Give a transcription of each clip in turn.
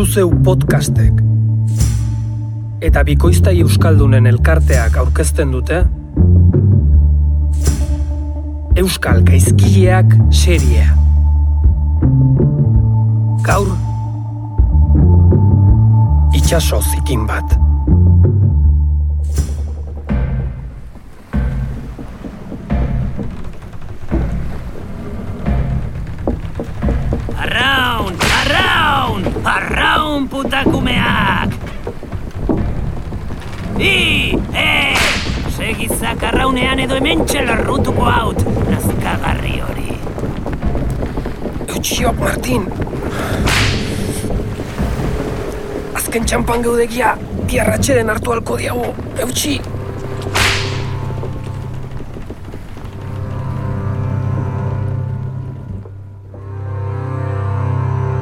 zuzeu podcastek eta bikoiztai euskaldunen elkarteak aurkezten dute Euskal Gaizkileak seria. Gaur itxaso zikin bat. Arraun, putakumeak! I, e, segizak arraunean edo hemen txelarrutuko haut, nazkagarri hori. Eutxiok, Martin! Azken txampan geudegia, biarratxeren hartu alko diago, eutxi!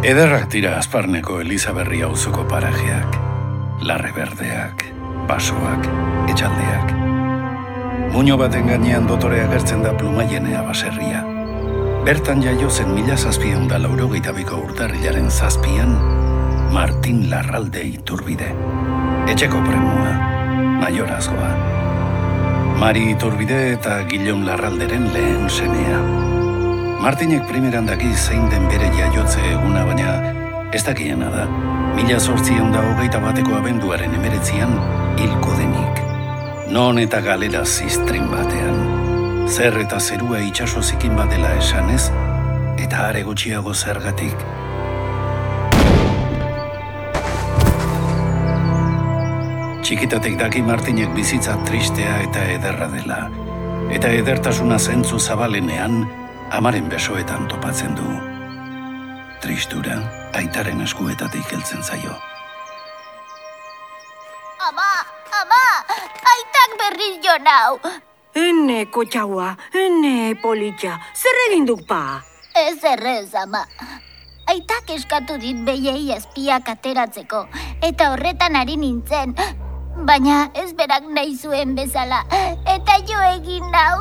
Ederrak dira azparneko Elizaberri auzoko parajeak, larre berdeak, basoak, etxaldeak. Muño baten gainean dotorea gertzen da plumaienea baserria. Bertan jaio zen mila zazpion da laurogeita biko urtarrilaren zazpian, Martin Larralde iturbide. Etxeko premua, maiorazgoa. Mari iturbide eta Gilon Larralderen lehen semea. Martinek primeran daki zein den bere jaiotze eguna, baina ez dakiena da. Mila zortzion da hogeita bateko abenduaren emeretzian hilko denik. Non eta galera ziztrin batean. Zer eta zerua itxaso zikin batela esanez, eta are gutxiago zergatik. Txikitatik daki Martinek bizitza tristea eta ederra dela. Eta edertasuna zentzu zabalenean, amaren besoetan topatzen du. Tristura, aitaren eskuetatik heltzen zaio. Ama, ama, aitak berriz jo nau. Ene, kotxaua, ene, politxa, zer egin duk pa? Ez errez, ama. Aitak eskatu dit behiei azpiak ateratzeko, eta horretan ari nintzen. Baina ez berak nahi zuen bezala, eta jo egin nau.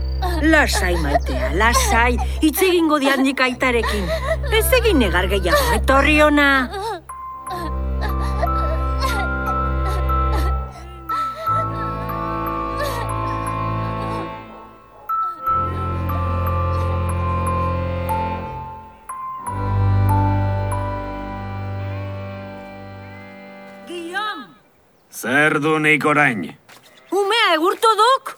Lasai, maitea, lasai, hitz egingo diandik aitarekin. Ez egin negar gehiago, etorri ona. Zer du nik orain? umea egurtu duk?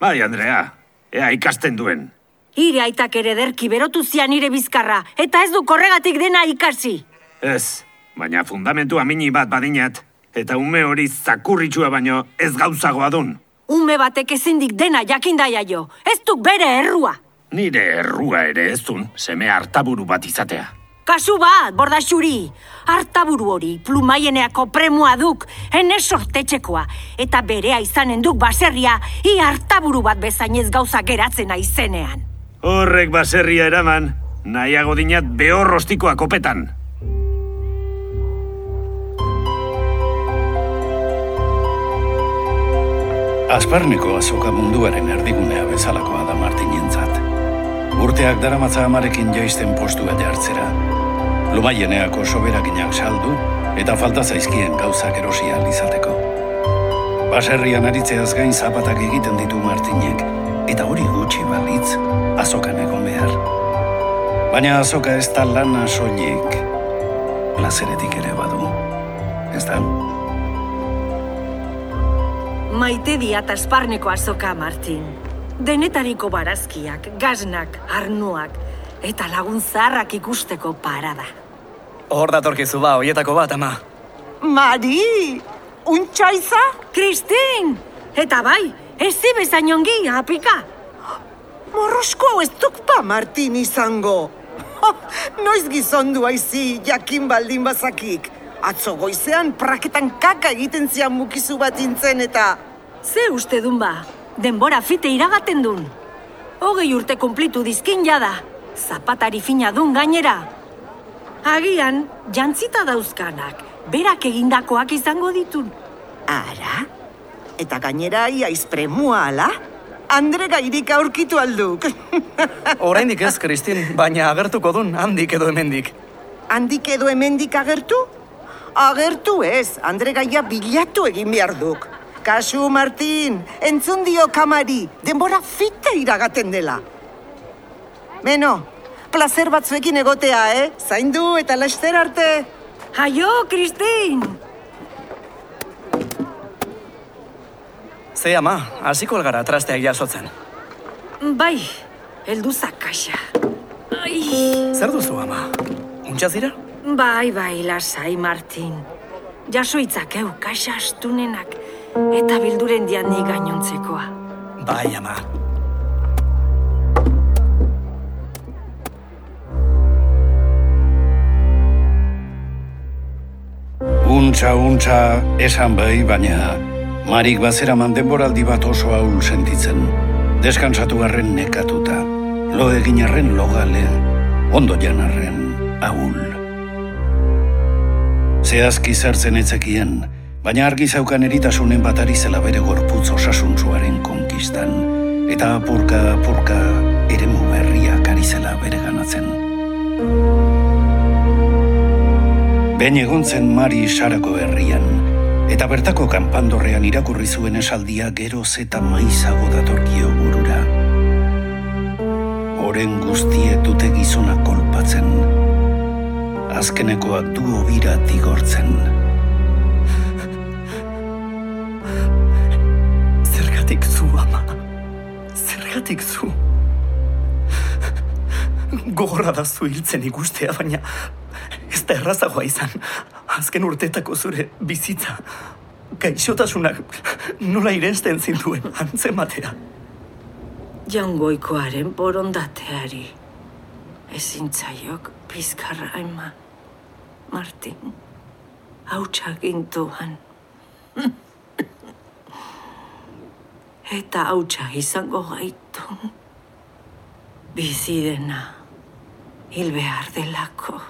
Bai, Andrea, ea ikasten duen. Ire aitak ere derki berotu zian nire bizkarra, eta ez du korregatik dena ikasi. Ez, baina fundamentu amini bat badinat, eta ume hori zakurritxua baino ez gauzagoa dun. Ume batek ezindik dena jakindaia jo, ez duk bere errua. Nire errua ere ez dun, seme hartaburu bat izatea. Kasu bat, bordaxuri, hartaburu hori plumaieneako premua duk, ene sortetxekoa, eta berea izanen duk baserria, i hartaburu bat bezainez gauza geratzen aizenean. Horrek baserria eraman, nahiago dinat behorrostikoa kopetan. Asparneko azoka munduaren erdigunea bezalakoa da Martinentzat. Urteak daramatza amarekin jaisten postua jartzera. Lumaieneako soberakinak saldu eta falta zaizkien gauzak erosia izateko. Baserrian aritzeaz gain zapatak egiten ditu Martinek, eta hori gutxi balitz, azokan egon behar. Baina azoka ez da lana soilik, plazeretik ere badu. Ez da? Maite diat asparneko azoka, Martin. Denetariko barazkiak, gaznak, arnuak, eta lagun zaharrak ikusteko parada. Hor datorkizu ba, hoietako bat, ama. Mari, untxaiza? Kristin! Eta bai, ez bezain ongi, apika. Morrosko hau ez duk pa Martin izango. Noiz gizondu aizi jakin baldin bazakik. Atzo goizean praketan kaka egiten zian mukizu bat intzen eta... Ze uste dun ba, denbora fite iragaten dun. Hogei urte konplitu dizkin jada, zapatari fina dun gainera. Agian, jantzita dauzkanak, berak egindakoak izango ditun. Ara? Eta gainera ia izpremua ala? Andre gairik aurkitu alduk. Oraindik ez, Kristin, baina agertuko dun handik edo hemendik. handik edo hemendik agertu? Agertu ez, Andre gaia bilatu egin behar duk. Kasu, Martin, entzun dio kamari, denbora fite iragaten dela. Beno, placer batzuekin egotea, eh? Zaindu eta laster arte. Aio, Kristin! Ze ama, hasiko algara trasteak jasotzen. Bai, heldu zakasa. Ai. Zer duzu ama? Untxaz dira? Bai, bai, lasai, Martin. Jasoitzak eu, kaxa astunenak, eta bilduren dian ni gainontzekoa. Bai ama. Untza, untza, esan bai, baina Marik bazeraman denboraldi bat oso ahul sentitzen. Deskansatu garren nekatuta. Lo egin arren logale, ondo janarren ahul. Zehazki zertzen etzekien, baina argi zaukan eritasunen bat ari zela bere gorputz osasuntzuaren konkistan, eta apurka apurka eremu berriak ari zela bere ganatzen. Ben egon zen Mari Sarako herrian, eta bertako kanpandorrean irakurri zuen esaldia geroz eta maizago datorkio burura. Oren guztiek dute gizona kolpatzen, azkenekoak du obira tigortzen. Zergatik zu ama. Zergatik zu. Gogorra da zu hiltzen ikustea, baina da errazagoa izan. Azken urtetako zure bizitza. Gaixotasunak nola irensten zintuen antzematea. Jangoikoaren borondateari. Ezin zaiok pizkarra eman. Martin, hautsa gintuan. Eta hautsa izango gaitu. Bizi dena, hil behar delako.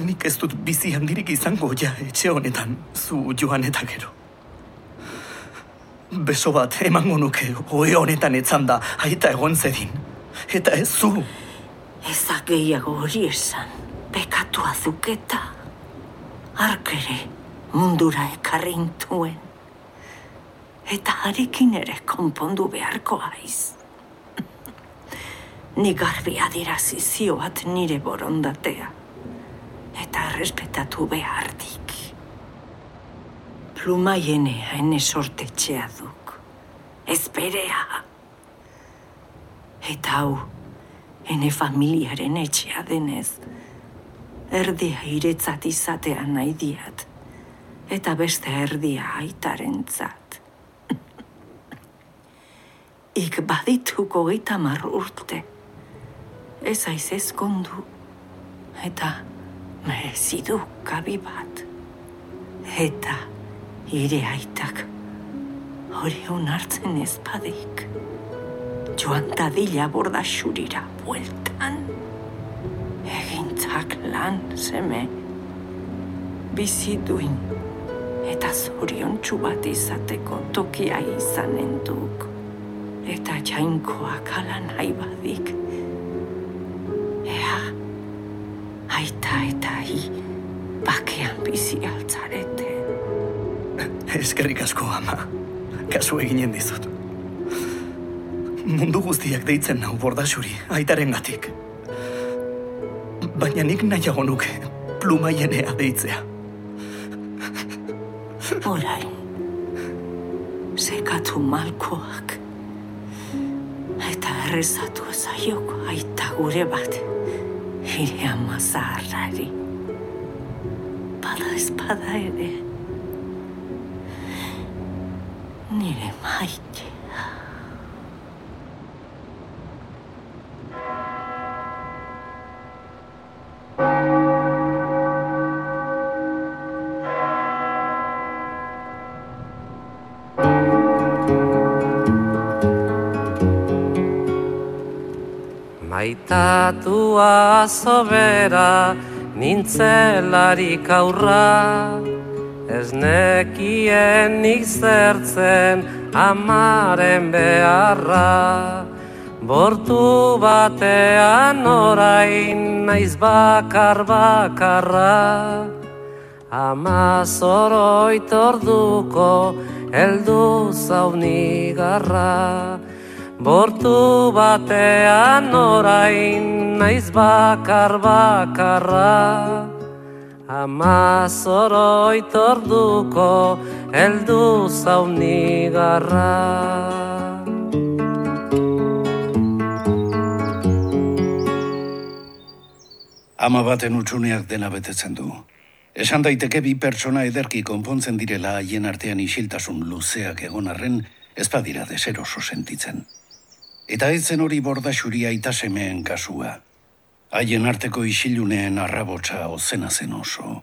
Nik ez dut bizi handirik izango ja etxe honetan, zu joan eta gero. Beso bat emango nuke oe honetan etzan da aita egon zedin. Eta ez zu. Ezak gehiago hori esan, bekatu azuketa. Arkere mundura ekarri intuen. Eta harekin ere konpondu beharko haiz. Ni garbi adirazi zioat nire borondatea. Eta respetatu behartik. Plumaienea ene sortetxea duk. Ez berea. Eta hau, ene familiaren etxea denez, erdia iretzat izatea nahi diat, eta beste erdia aitarentzat. Ik badituko gita urte, ez aiz ezkondu, eta merezidu kabi bat. Eta ire aitak hori onartzen ezpadik. Joan dadila borda xurira bueltan. Egintzak lan zeme. Bizi eta zorion bat izateko tokia izanen duk. Eta jainkoak ala nahi badik. Bakean bizi altzarete. Eskerrik asko ama. Kasu eginen dizut. Mundu guztiak deitzen nau bordasuri, aitaren gatik. Baina nik nahiago nuke plumaienea deitzea. Orain, sekatu malkoak. Eta errezatu ezaioko aita gure bat, hire ama zaharrari. Bada espada ere nire maite. Maitatua sobera nintzelarik aurra Ez nekien nik zertzen amaren beharra. Bortu batean orain naiz bakar bakarra. Ama zoroit orduko eldu zaunigarra Bortu batean orain naiz bakar bakarra Ama zoroit orduko eldu zaunigarra Ama baten utxuneak dena betetzen du. Esan daiteke bi pertsona ederki konpontzen direla haien artean isiltasun luzeak egon arren, ez badira deseroso sentitzen. Eta ez zen hori borda xuria itasemeen kasua. Haien arteko isiluneen arrabotsa ozena zen oso.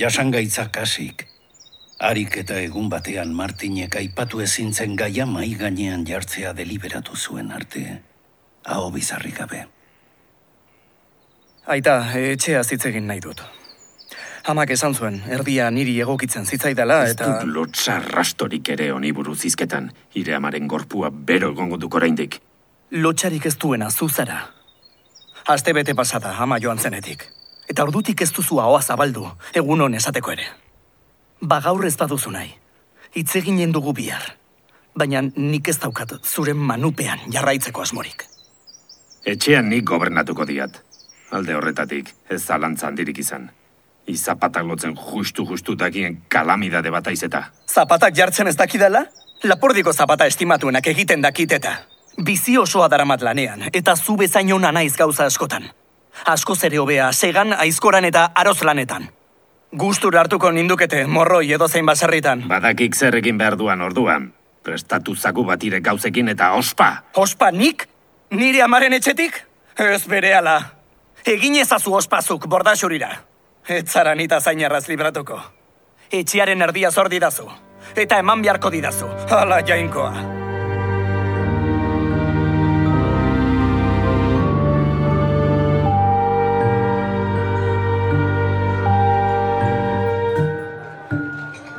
Jasangaitza kasik. Harik eta egun batean Martinek aipatu ezintzen gaia mai gainean jartzea deliberatu zuen arte. Aho bizarrik gabe. Aita, etxea hitz egin nahi dut. Hamak esan zuen, erdia niri egokitzen zitzaidala Ez eta... dut lotza rastorik ere honi buruz izketan, ire amaren gorpua bero egongo duk oraindik. Lotxarik ez duena zuzara. Aste bete pasada, ama joan zenetik. Eta ordutik ez duzu ahoa zabaldu, egun hon esateko ere. Ba gaur ez baduzu nahi. Hitz eginen dugu bihar. Baina nik ez daukat zuren manupean jarraitzeko asmorik. Etxean nik gobernatuko diat. Alde horretatik, ez zalantza handirik izan. Izapatak lotzen justu-justu dakien kalamidade bat aizeta. Zapatak jartzen ez dakidala? Lapordiko zapata estimatuenak egiten dakiteta. Bizi osoa daramat lanean, eta zu bezain ona naiz gauza askotan. Asko zere hobea, segan, aizkoran eta aroz lanetan. Gustura hartuko nindukete, morroi edo zein baserritan. Badakik zer egin behar duan orduan. Prestatu zaku batire gauzekin eta ospa. Ospa nik? Nire amaren etxetik? Ez berehala. Egin ezazu ospazuk bordaxurira. Ez zara nita zainarraz libratuko. Etxearen erdia zor didazu. Eta eman beharko didazu. Hala jainkoa.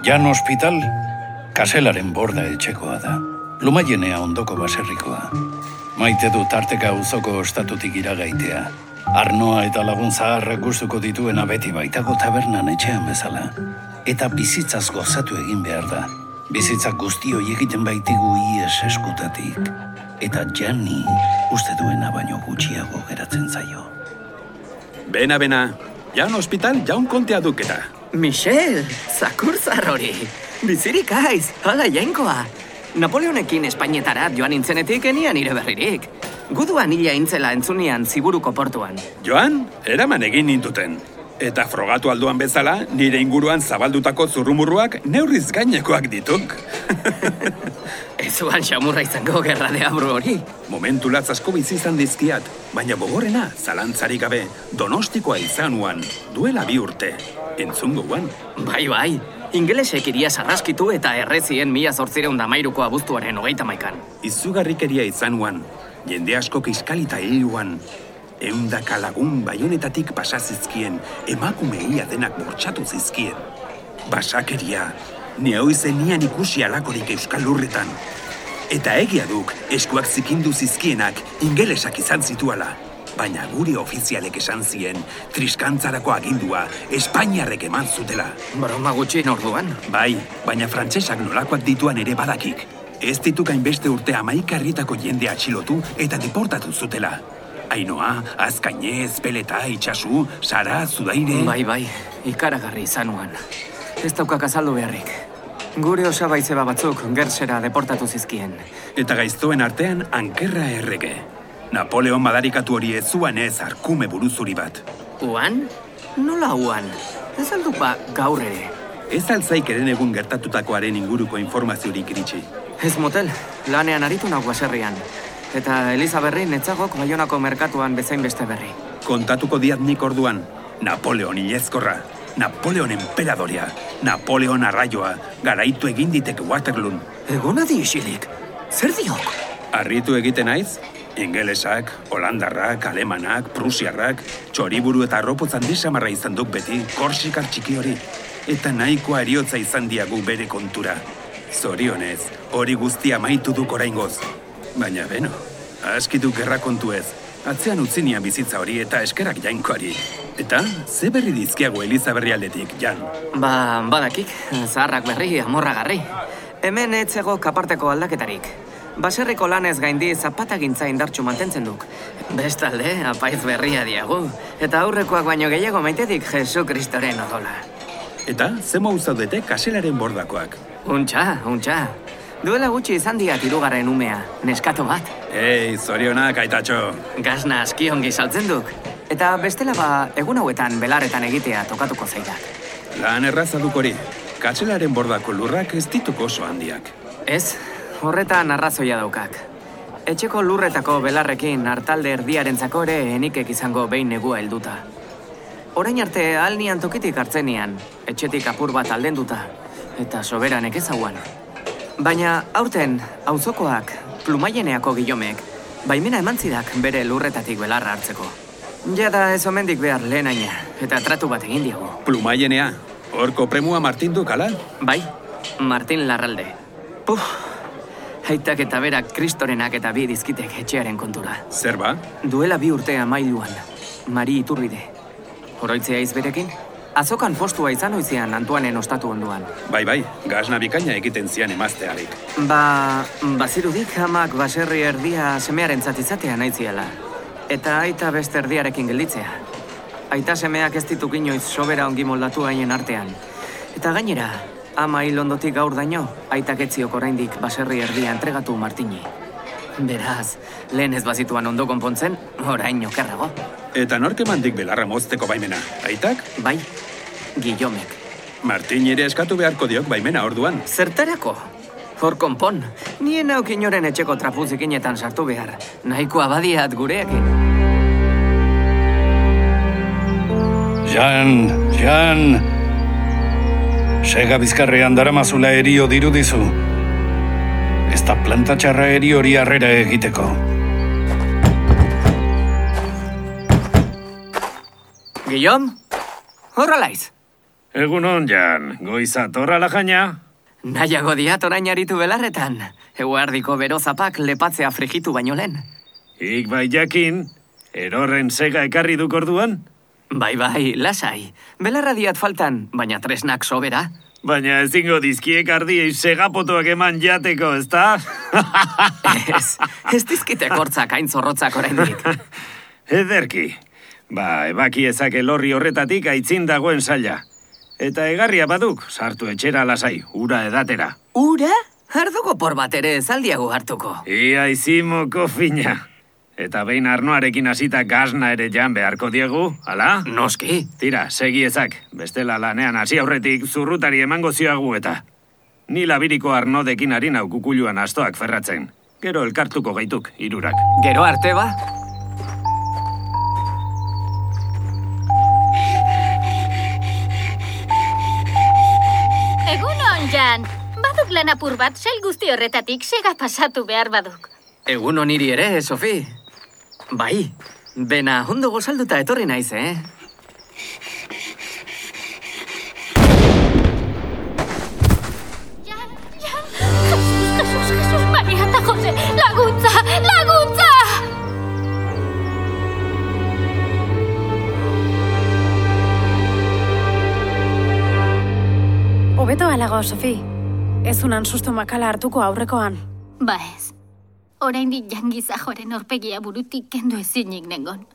Jan hospital, kaselaren borda etxekoa da. Lumaienea ondoko baserrikoa. Maite du tarteka uzoko ostatutik iragaitea. Arnoa eta lagun zaharrak gustuko dituena beti baitago tabernan etxean bezala. Eta bizitzaz gozatu egin behar da. Bizitzak guztioi egiten baitigu ies eskutatik. Eta Jani uste duena baino gutxiago geratzen zaio. Bena, bena, jaun hospital jaun kontea duketa. Michel, zakurzar hori. Bizirik aiz, hala jainkoa. Napoleonekin Espainetara joan nintzenetik enian nire berririk. Guduan hila intzela entzunian ziburuko portuan. Joan, eraman egin nintuten. Eta frogatu alduan bezala, nire inguruan zabaldutako zurrumurruak neurriz gainekoak dituk. Ezuan xamurra izango gerra de abru hori. Momentu latz asko bizi izan dizkiat, baina bogorrena, zalantzarik gabe, donostikoa izanuan, duela bi urte. Entzungo guan. Bai, bai. Ingelesek iria sarraskitu eta errezien mila zortzireun damairuko abuztuaren hogeita maikan. Izugarrikeria izanuan, jende asko kiskalita hiluan, eundaka lagun baionetatik pasazizkien, emakume denak bortxatu zizkien. Basakeria, neoizen nian ikusi alakorik euskal lurretan. Eta egia duk, eskuak zikindu zizkienak ingelesak izan zituala. Baina guri ofizialek esan zien, triskantzarako agindua Espainiarrek eman zutela. Broma gutxien orduan. Bai, baina frantsesak nolakoak dituan ere badakik. Ez dituk hainbeste urte amaikarrietako jende atxilotu eta deportatu zutela. Ainoa, azkainez, peleta, itxasu, sara, zudaire... Bai, bai, ikaragarri izanuan. Ez daukak azaldu beharrik. Gure osaba izeba batzuk gertsera deportatu zizkien. Eta gaiztoen artean ankerra errege. Napoleon madarikatu hori ez zuan ez arkume buruzuri bat. Uan? Nola uan? Ez alduk ba gaur ere. Ez alzaik eren egun gertatutakoaren inguruko informaziorik iritsi. Ez motel, lanean aritu nago baserrian. Eta Eliza berri netzagok baionako merkatuan bezain beste berri. Kontatuko diat nik orduan, Napoleon ilezkorra, Napoleon emperadorea, Napoleon arraioa, garaitu egin ditek Waterloon. Egon adi isilik, zer diok? Arritu egiten naiz, Ingelesak, Holandarrak, Alemanak, Prusiarrak, txoriburu eta arropotz handi samarra izan duk beti, korsikar txiki hori. Eta nahikoa eriotza izan diagu bere kontura. Zorionez, hori guztia maitu duk oraingoz. Baina beno, Askitu gerra kontu ez. Atzean utzinian bizitza hori eta eskerak jainkoari. Eta, ze berri dizkiago Eliza berri aldetik, Jan? Ba, badakik, zaharrak berri, amorragarri. Hemen etzego kaparteko aldaketarik. Baserriko lanez gaindi zapatagintza indartxu mantentzen duk. Bestalde, apaiz berria diagu. Eta aurrekoak baino gehiago maitetik Jesu Kristoren odola. Eta, ze mau zaudete kaselaren bordakoak? Untxa, untxa. Duela gutxi izan diat hirugarren umea, neskato bat. Ei, zorionak, aitatxo. Gazna aski ongi saltzen duk. Eta bestela ba, egun hauetan belarretan egitea tokatuko zaidak. Lan erraza duk hori. Kaselaren bordako lurrak ez dituko oso handiak. Ez, horretan arrazoia daukak. Etxeko lurretako belarrekin hartalde erdiarentzako ere enikek izango behin negua helduta. Orain arte alnian tokitik hartzenian, etxetik apur bat aldenduta, eta soberanek ezaguan. Baina aurten, auzokoak, plumaieneako gilomek, baimena eman zidak bere lurretatik belarra hartzeko. Jada ez omendik behar lehenaina, eta tratu bat egin diago. Plumaienea, horko premiua Martin duk? Bai, Martin Larralde. Puf, haitak eta berak kristorenak eta bi dizkitek etxearen kontura. Zer ba? Duela bi urtea mailuan, Mari Iturbide. Oroitzea izberekin? Azokan postua izan oizian Antuanen ostatu onduan. Bai, bai, gazna bikaina egiten zian emaztearik. Ba, bazirudik amak baserri erdia semearen izatea nahi ziela. Eta aita beste erdiarekin gelditzea. Aita semeak ez dituk inoiz sobera ongi moldatu haien artean. Eta gainera, ama hil ondotik gaur daino, aitak etziok oraindik baserri erdia entregatu Martini. Beraz, lehen ez bazituan ondo konpontzen, orain okerrago. Eta nork emandik belarra mozteko baimena, aitak? Bai, Guillomek. Martin ere eskatu beharko diok baimena orduan. Zertarako? Hor konpon, nien nauk inoren etxeko trapuzikinetan sartu behar. Nahikoa badiat gureekin. Jan, Jan. Sega bizkarrean daramazula erio dirudizu. Ez da planta txarra eri hori harrera egiteko. Guillom? Horra laiz. Egun on, Jan. Goiza torra la jaina? Nahiago diat orain aritu belarretan. Eguardiko bero zapak lepatzea frigitu baino lehen. Ik bai jakin, erorren sega ekarri duk orduan? Bai, bai, lasai. Belarra diat faltan, baina tresnak sobera. Baina ezingo dizkiek ardiei segapotoak eman jateko, ezta? ez, ez dizkitek hortzak hain zorrotzak oraindik. Ederki. Ba, ebaki ezake lorri horretatik aitzin dagoen saila. Eta egarria baduk, sartu etxera lasai, ura edatera. Ura? Arduko por bat ere zaldiago hartuko. Ia izimoko fina. Eta behin arnoarekin hasita gazna ere jan beharko diegu, ala? Noski. Tira, segi ezak, bestela lanean hasi aurretik zurrutari emango zioagu eta. Ni labiriko arnodekin ari nau kukuluan astoak ferratzen. Gero elkartuko gaituk, irurak. Gero arte ba? Jan. Baduk lan apur bat, sail guzti horretatik sega pasatu behar baduk. Egun oniri ere, Sofi. Bai, bena ondo gozalduta etorri naiz, eh? Alago, Sofi. Ez unan susto makala hartuko aurrekoan. Ba ez. Oraindik jangizajoren orpegia burutik kendu ezinik nengon.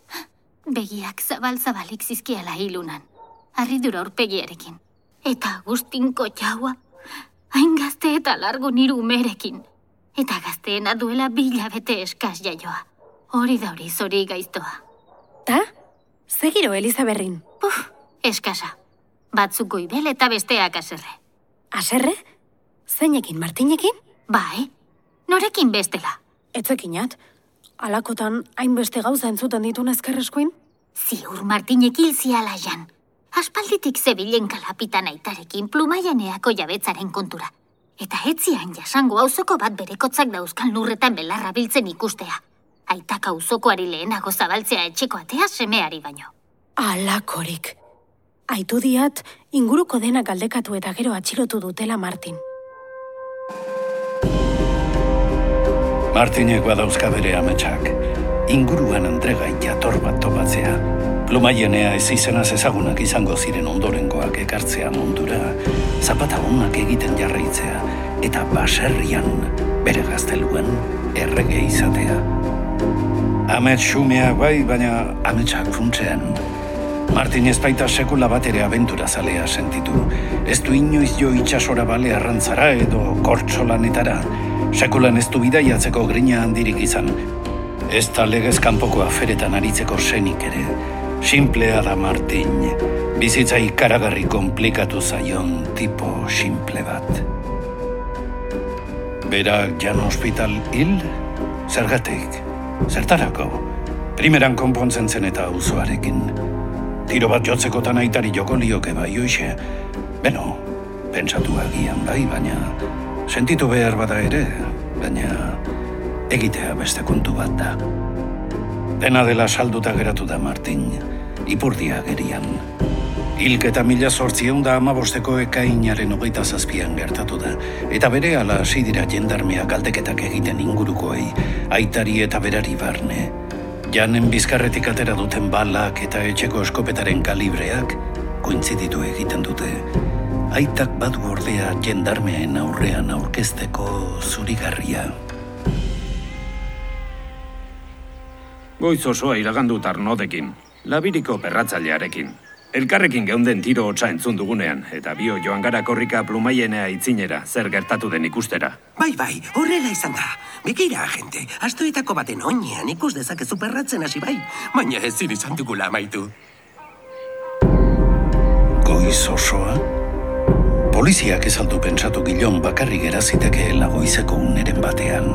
Begiak zabal-zabalik zizkiala hilunan. Arridura orpegiarekin. Eta guztinko jaua. Hain gazte eta largo niru umerekin. Eta gazteena duela bila bete eskaz jaioa. Hori da hori zori gaiztoa. Ta? Zegiro, Elizaberrin. Puf, eskasa. Batzuk goibel eta besteak aserre. Aserre? Zeinekin, Martinekin? Bai, norekin bestela. Etzekinat, alakotan hainbeste gauza entzuten ditun ezkerreskuin? Ziur Martinek hil ziala jan. Aspalditik zebilen kalapitan aitarekin plumaianeako jabetzaren kontura. Eta etzian jasango auzoko bat berekotzak dauzkan lurretan belarra biltzen ikustea. Aitak auzokoari lehenago zabaltzea etxeko atea semeari baino. Alakorik. Aitu diat, inguruko denak galdekatu eta gero atxilotu dutela Martin. Martinek badauzka bere ametsak. Inguruan entregai jator bat topatzea. Plumaienea ez izenaz ezagunak izango ziren ondorengoak ekartzea mundura. Zapata honak egiten jarraitzea. Eta baserrian, bere gazteluen, errege izatea. Amets xumea bai, baina ametsak funtzean. Martin ez baita sekula bat ere abentura zalea sentitu. Ez du inoiz jo itxasora bale arrantzara edo kortxolanetara. Sekulan ez du bidaiatzeko grina handirik izan. Ez da legez kanpoko aferetan aritzeko senik ere. Simplea da Martin. Bizitza ikaragarri komplikatu zaion tipo simple bat. Berak jan hospital hil? Zergatik? Zertarako? Primeran konpontzen zen eta auzoarekin. Tiro bat jotzekotan aitari joko lioke bai oixe. Beno, pentsatu agian bai, baina sentitu behar bada ere, baina egitea beste kontu bat da. Dena dela salduta geratu da Martin, ipurdia gerian. Hilketa mila sortzion da amabosteko ekainaren hogeita zazpian gertatu da, eta bere ala hasi dira jendarmea galdeketak egiten ingurukoei, aitari eta berari barne. Janen bizkarretik atera duten balak eta etxeko eskopetaren kalibreak, kointziditu egiten dute. Aitak badu ordea jendarmeen aurrean aurkezteko zurigarria. Goiz osoa iragandu tarnodekin, labiriko perratzailearekin. Elkarrekin geunden tiro hotza entzun dugunean, eta bio joan gara korrika plumaienea itzinera, zer gertatu den ikustera. Bai, bai, horrela izan da. Begira, agente, astoetako baten oinean ikus dezakezu perratzen hasi bai, baina ezin izan dugula amaitu. Goiz osoa? Poliziak ez aldu pentsatu gilon bakarrik erazitekeela goizeko uneren batean.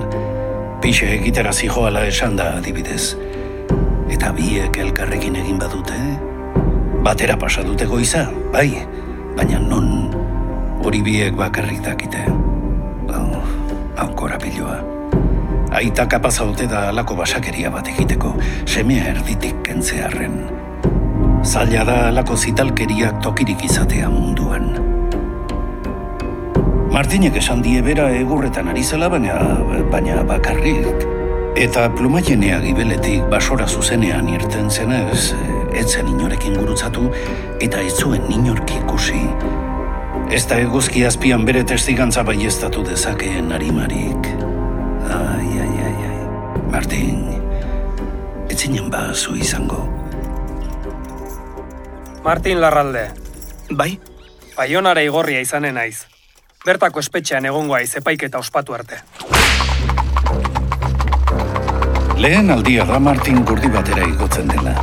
Pixe egitera zijoala esan da adibidez. Eta biek elkarrekin egin badute? Batera pasa dute goiza, bai, baina non hori biek bakarrik dakite. Oh, aukora piloa. Aita kapaza ote da alako basakeria bat egiteko, semea erditik kentzearren. Zaila da alako zitalkeriak tokirik izatea munduan. Martinek esan die bera egurretan ari zela, baina, baina bakarrik. Eta plumajenea gibeletik basora zuzenean irten zenez, etzen inorekin gurutzatu eta ez zuen inork ikusi. Ez da eguzki azpian bere testigantza baiestatu dezakeen arimarik. Ai, ai, ai, ai. Martin, ez zinen ba zu izango. Martin Larralde, Bai, Baionara igorria izanen naiz. Bertako espetxean egongo aiz epaiketa ospatu arte. Lehen aldia da Martin gurdi batera igotzen dela.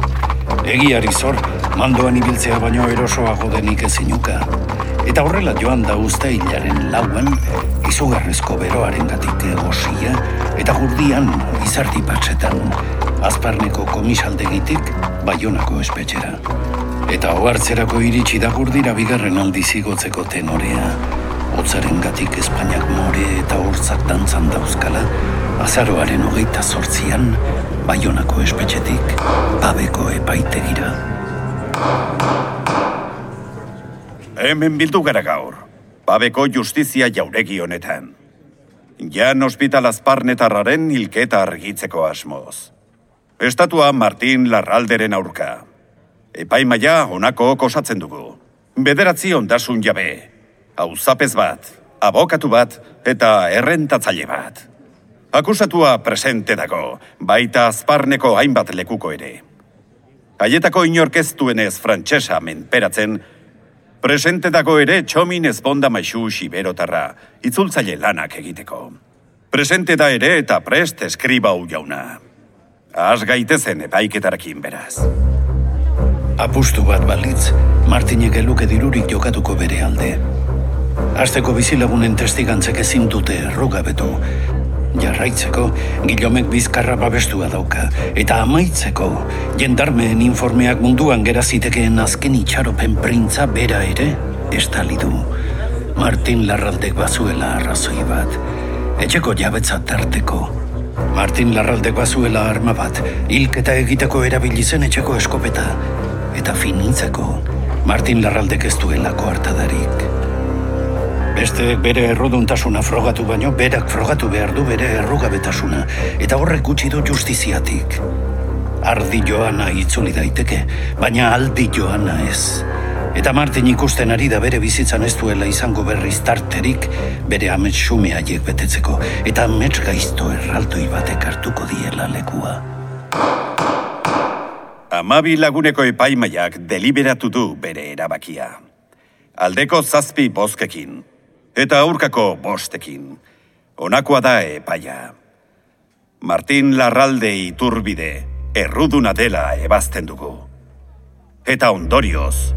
Egiari zor, mandoan ibiltzea baino erosoago denik ezinuka. Eta horrela joan da uste hilaren lauan, izugarrezko beroaren gatik egosia, eta gurdian izarti patxetan, azparneko komisaldegitik baionako espetxera. Eta ohartzerako iritsi da gurdira bigarren aldiz igotzeko tenorea. Hotzaren gatik Espainiak more eta hortzak dantzan dauzkala, azaroaren hogeita sortzian, baionako espetxetik, babeko epaitegira. Hemen bildu gara gaur, babeko justizia jauregi honetan. Jan hospital azparnetarraren hilketa argitzeko asmoz. Estatua Martin Larralderen aurka. Epaimaia honako osatzen dugu. Bederatzi ondasun jabe. Auzapez bat, abokatu bat eta errentatzaile bat. Akusatua presente dago, baita azparneko hainbat lekuko ere. Haietako inorkeztuenez frantsesa menperatzen, presente dago ere txomin ezponda maixu siberotarra, itzultzaile lanak egiteko. Presente da ere eta prest eskribau jauna. Az gaitezen epaiketarakin beraz. Apustu bat balitz, Martinek eluke dirurik jokatuko bere alde. Azteko bizilagunen testigantzek ezin dute errugabetu. Jarraitzeko, gilomek bizkarra babestua dauka. Eta amaitzeko, jendarmeen informeak munduan gerazitekeen azken itxaropen printza bera ere, estali du. Martin Larraldek bazuela arrazoi bat. Etxeko jabetza tarteko. Martin Larraldek bazuela arma bat, hilketa egiteko erabili zen etxeko eskopeta. Eta finitzeko, Martin Larraldek ez duelako hartadarik. Beste bere erruduntasuna frogatu baino, berak frogatu behar du bere errugabetasuna, eta horrek gutxi du justiziatik. Ardi joana itzuli daiteke, baina aldi joana ez. Eta Martin ikusten ari da bere bizitzan ez duela izango berriz tarterik bere amets xume haiek betetzeko, eta amets gaizto erraldoi batek hartuko diela lekua. Amabi laguneko epaimaiak deliberatu du bere erabakia. Aldeko zazpi bozkekin, eta aurkako bostekin. Honakoa da epaia. Martin Larralde iturbide, erruduna dela ebazten dugu. Eta ondorioz,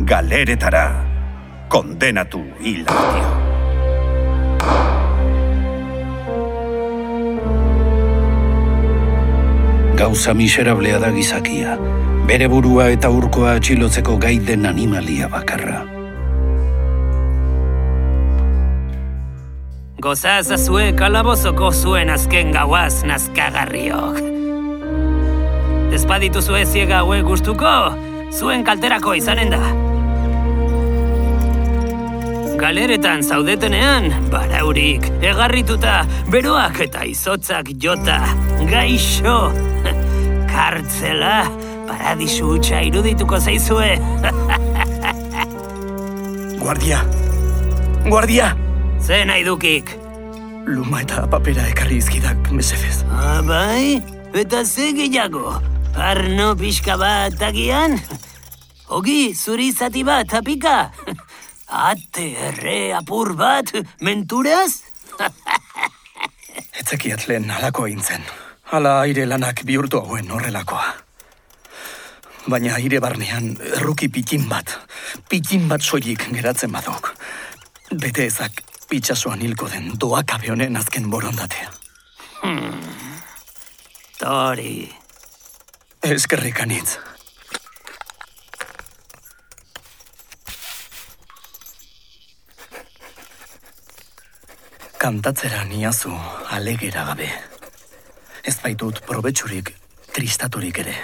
galeretara, kondenatu hilatio. Gauza miserablea da gizakia, bere burua eta urkoa atxilotzeko gai den animalia bakarra. Goza ezazue kalabozoko zuen azken gauaz nazkagarriok. Ez badituzue ziega hauek gustuko, zuen kalterako izanen da. Galeretan zaudetenean, baraurik, egarrituta, beroak eta izotzak jota, gaixo, kartzela, paradisu hutsa irudituko zaizue. Guardia! Guardia! Ze nahi dukik? Luma eta papera ekarri izkidak, mesedez. Ah, bai? Eta ze gehiago? Arno pixka bat agian? Ogi, zuri zati bat, apika? Ate erre apur bat, menturaz? Etzekiat lehen alako eintzen. Hala aire lanak bihurtu hauen horrelakoa. Baina aire barnean erruki pitin bat, pitin bat soilik geratzen badok. Bete ezak pitxasuan hilko den doakabe honen azken borondatea. Hmm. Tori. Eskerrik anitz. Kantatzera niazu alegera gabe. Ez baitut probetsurik tristaturik ere.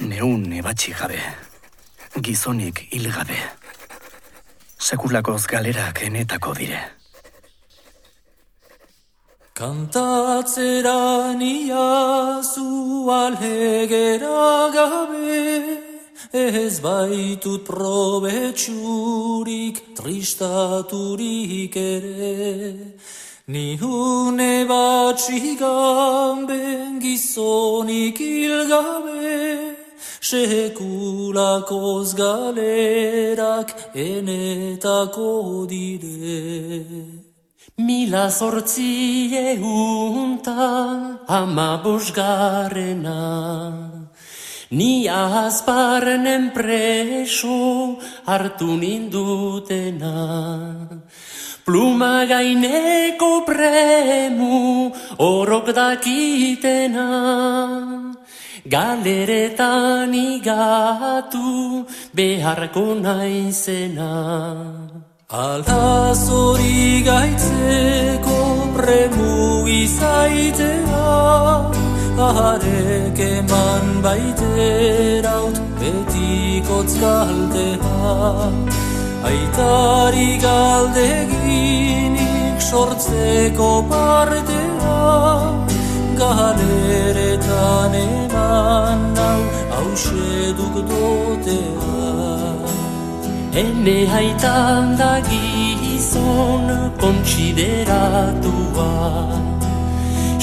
Neun ebatxi gabe. Gizonik hil gabe. Sekulakoz galerak enetako dire. Kantatzera niazu alegera gabe, ez baitut probetxurik tristaturik ere. Ni une batxigamben gizonik ilgabe, sekulakoz galerak enetako dire. Mila zortzi euntan ama bosgarrena. Ni azparnen preso hartu nindutena. Pluma gaineko premu orok dakitena. Galeretan igatu beharko naizena. Alta zori gaitzeko premu izaitea, Aharek eman baiteraut betikotz galdea. Aitari galdeginik sortzeko partea, Galeretan eman nau hauseduk dotea. Ene haitan da gizon kontsideratua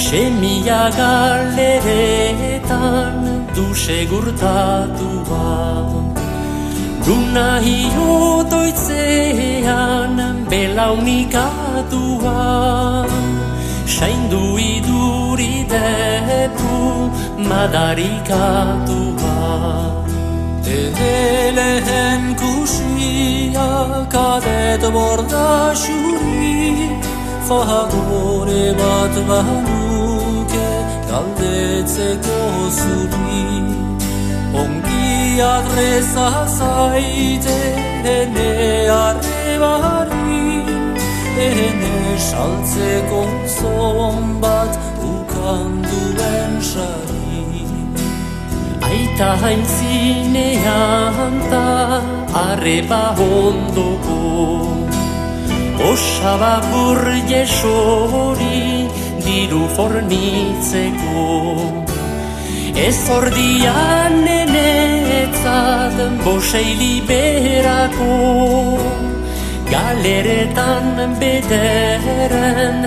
Semia galeretan du segurtatua Luna hiotoitzean belaunikatua Saindu iduri depu madarikatua Lehen kusia kadet borda xuri Fagore bat banuke galdetzeko zuri. Ongi adreza zaite ene arrebari Ene saltzeko zon bat ukanduen sari Aita haintzinean ta arreba ondoko Osaba burje sori diru fornitzeko. Ez ordian nenetzat bosei liberako. Galeretan bederen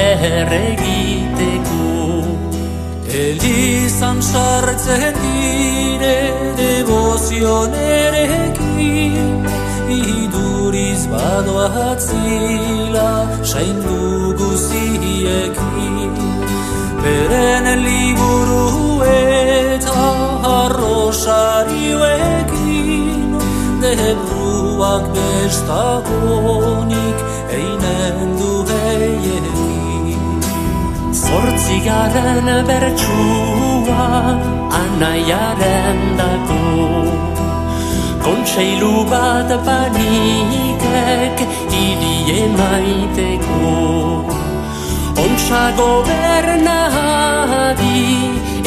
leher egiteko. Elizan sartzen dire devozionerekin Iduriz badoa atzila saindu guziekin. Beren liburu eta arrosarioekin Debruak bestagonik einen du heiekin Zortzigaren bertsua anaiaren dago Kontseilu bat panikek idie maiteko Ontsa gobernadi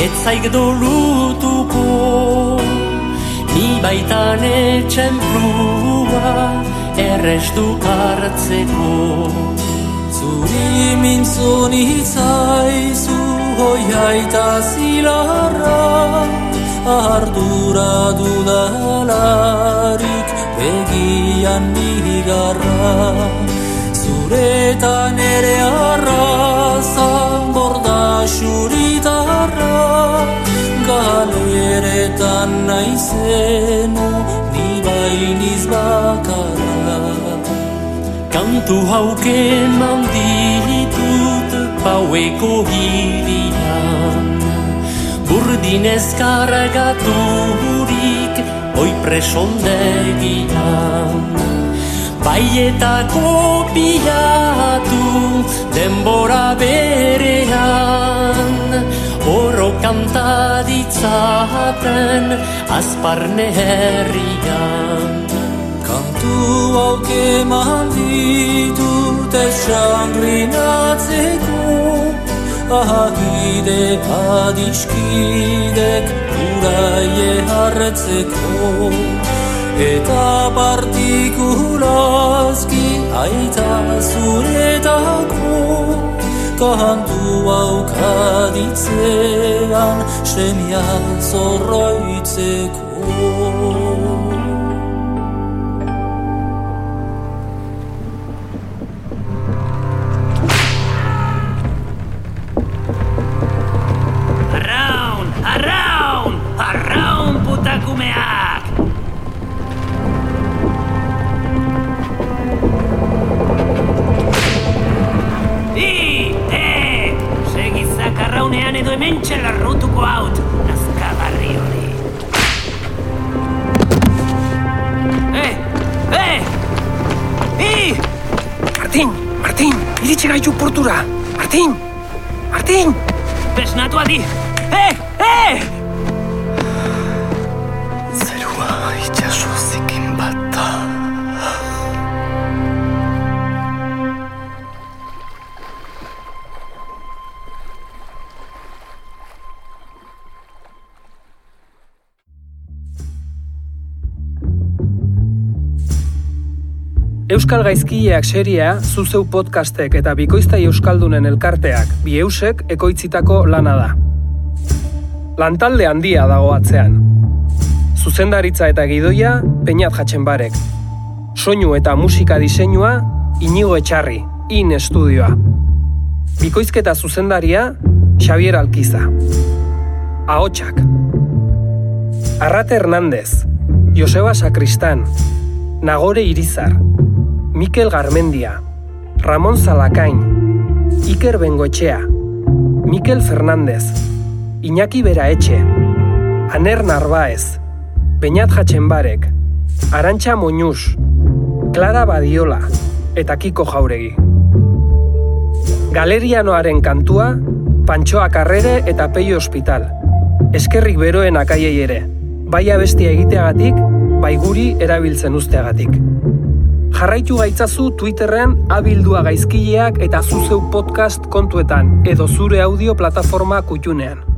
etzaik dolutuko Ni baitan etxen plua errestu hartzeko. Zuri mintzun itzaizu hoiaita zilarra Ardura dudalarik begian nigarra. Zuretan ere arraza borda xuritarra Galeretan naizenu ni bainiz bakarra. Kantu hauke manditut paueko hirian Burdinez kargaturik oi presondegian. Bai eta kopiatu denbora berean. Oro kantaditzaten azparne herrian Kantu hauke manditut esangrinatzeko Ahagide adiskidek uraie hartzeko. Eta partikulazki aita zuretako. Kantu aukaditzean semia zorroitzeko gaitu portura. Martin, Martin! Besnatu adi! Euskal Gaizkileak seria, zuzeu podcastek eta bikoiztai euskaldunen elkarteak bieusek ekoitzitako lana da. Lantalde handia dago atzean. Zuzendaritza eta gidoia, Peñat Jatxenbarek. Soinu eta musika diseinua, Inigo Etxarri, In Estudioa. Bikoizketa zuzendaria, Xavier Alkiza. Ahotsak. Arrate Hernández, Joseba Sakristan, Nagore Irizar, Mikel Garmendia, Ramon Zalakain, Iker Bengoetxea, Mikel Fernández, Iñaki Beraetxe, Aner Narbaez, Beñat Jatxenbarek, Arantxa Moñuz, Clara Badiola eta Kiko Jauregi. Galerianoaren kantua, Pantxoa Karrere eta Peio Hospital. Eskerrik beroen akaiei ere, bai abestia egiteagatik, bai guri erabiltzen usteagatik. Jarraitu gaitzazu Twitterren abildua gaizkileak eta zuzeu podcast kontuetan edo zure audio plataforma kutxunean.